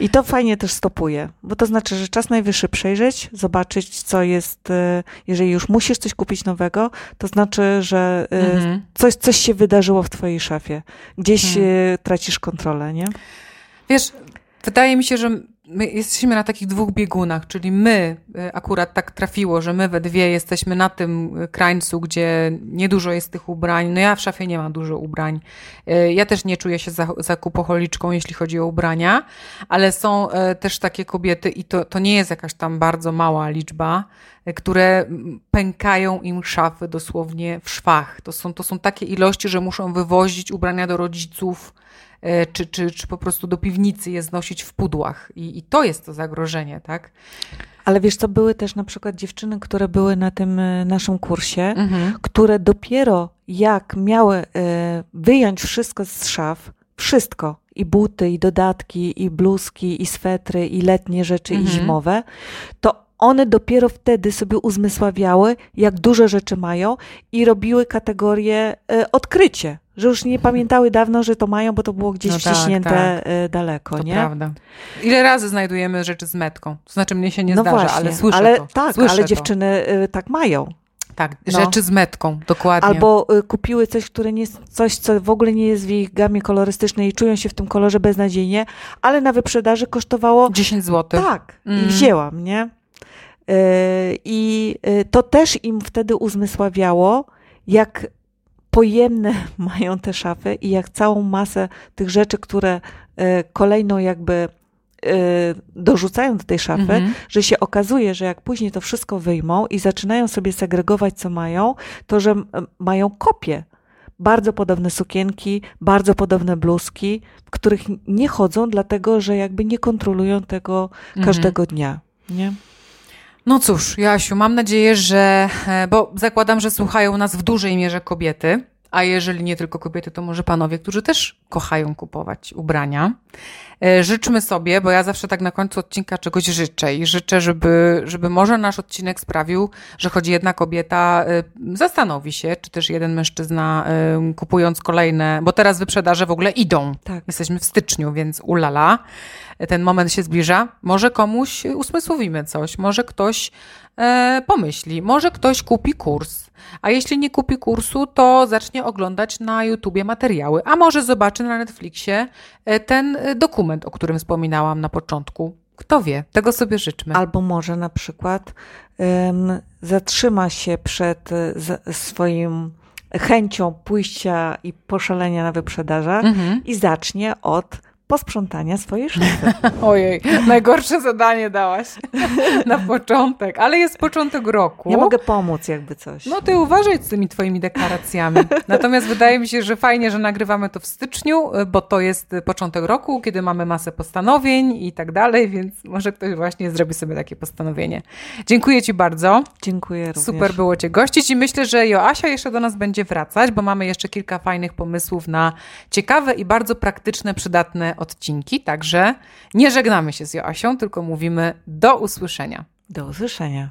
I to fajnie też stopuje, bo to znaczy, że czas najwyższy przejrzeć, zobaczyć, co jest, e, jeżeli już musisz coś kupić nowego, to znaczy, że e, mhm. coś, coś się wydarzyło w twojej szafie. Gdzieś mhm. tracisz kontrolę, nie? Wiesz, wydaje mi się, że my jesteśmy na takich dwóch biegunach, czyli my y, akurat tak trafiło, że my we dwie jesteśmy na tym y, krańcu, gdzie niedużo jest tych ubrań. No ja w szafie nie mam dużo ubrań. Y, ja też nie czuję się zakupoholiczką, jeśli chodzi o ubrania, ale są też takie kobiety i to, to nie jest jakaś tam bardzo mała liczba, które pękają im szafy dosłownie w szwach. To są, to są takie ilości, że muszą wywozić ubrania do rodziców, E, czy, czy, czy po prostu do piwnicy je znosić w pudłach. I, i to jest to zagrożenie, tak? Ale wiesz co, były też na przykład dziewczyny, które były na tym e, naszym kursie, mhm. które dopiero jak miały e, wyjąć wszystko z szaf, wszystko, i buty, i dodatki, i bluzki, i swetry, i letnie rzeczy, mhm. i zimowe, to one dopiero wtedy sobie uzmysławiały, jak dużo rzeczy mają i robiły kategorię odkrycie że już nie pamiętały dawno, że to mają, bo to było gdzieś no tak, wciśnięte tak, tak. daleko, to nie? prawda. Ile razy znajdujemy rzeczy z metką? To znaczy mnie się nie no zdarza, właśnie, ale słyszę ale, to. Tak, słyszę ale to. dziewczyny y, tak mają. Tak, no. rzeczy z metką, dokładnie. Albo y, kupiły coś, które nie, coś, co w ogóle nie jest w ich gamie kolorystycznej i czują się w tym kolorze beznadziejnie, ale na wyprzedaży kosztowało... 10 zł. Tak, mm. i wzięłam, nie? Y, I to też im wtedy uzmysławiało, jak pojemne mają te szafy i jak całą masę tych rzeczy, które e, kolejną jakby e, dorzucają do tej szafy, mhm. że się okazuje, że jak później to wszystko wyjmą i zaczynają sobie segregować, co mają, to że mają kopie. Bardzo podobne sukienki, bardzo podobne bluzki, w których nie chodzą, dlatego że jakby nie kontrolują tego mhm. każdego dnia. Nie? No cóż, Jasiu, mam nadzieję, że, e, bo zakładam, że słuchają nas w dużej mierze kobiety, a jeżeli nie tylko kobiety, to może panowie, którzy też kochają kupować ubrania. E, życzmy sobie, bo ja zawsze tak na końcu odcinka czegoś życzę i życzę, żeby, żeby może nasz odcinek sprawił, że choć jedna kobieta e, zastanowi się, czy też jeden mężczyzna kupując kolejne, bo teraz wyprzedaże w ogóle idą. Tak. Jesteśmy w styczniu, więc ulala ten moment się zbliża, może komuś usmysłowimy coś, może ktoś e, pomyśli, może ktoś kupi kurs, a jeśli nie kupi kursu, to zacznie oglądać na YouTubie materiały, a może zobaczy na Netflixie e, ten dokument, o którym wspominałam na początku. Kto wie, tego sobie życzmy. Albo może na przykład um, zatrzyma się przed z, swoim chęcią pójścia i poszalenia na wyprzedażach mhm. i zacznie od posprzątania swojej szafy. Ojej, najgorsze zadanie dałaś na początek, ale jest początek roku. Ja mogę pomóc jakby coś. No ty uważaj z tymi twoimi deklaracjami. Natomiast wydaje mi się, że fajnie, że nagrywamy to w styczniu, bo to jest początek roku, kiedy mamy masę postanowień i tak dalej, więc może ktoś właśnie zrobi sobie takie postanowienie. Dziękuję ci bardzo. Dziękuję również. Super było cię gościć i myślę, że Joasia jeszcze do nas będzie wracać, bo mamy jeszcze kilka fajnych pomysłów na ciekawe i bardzo praktyczne, przydatne odcinki, także nie żegnamy się z Joasią, tylko mówimy do usłyszenia. Do usłyszenia.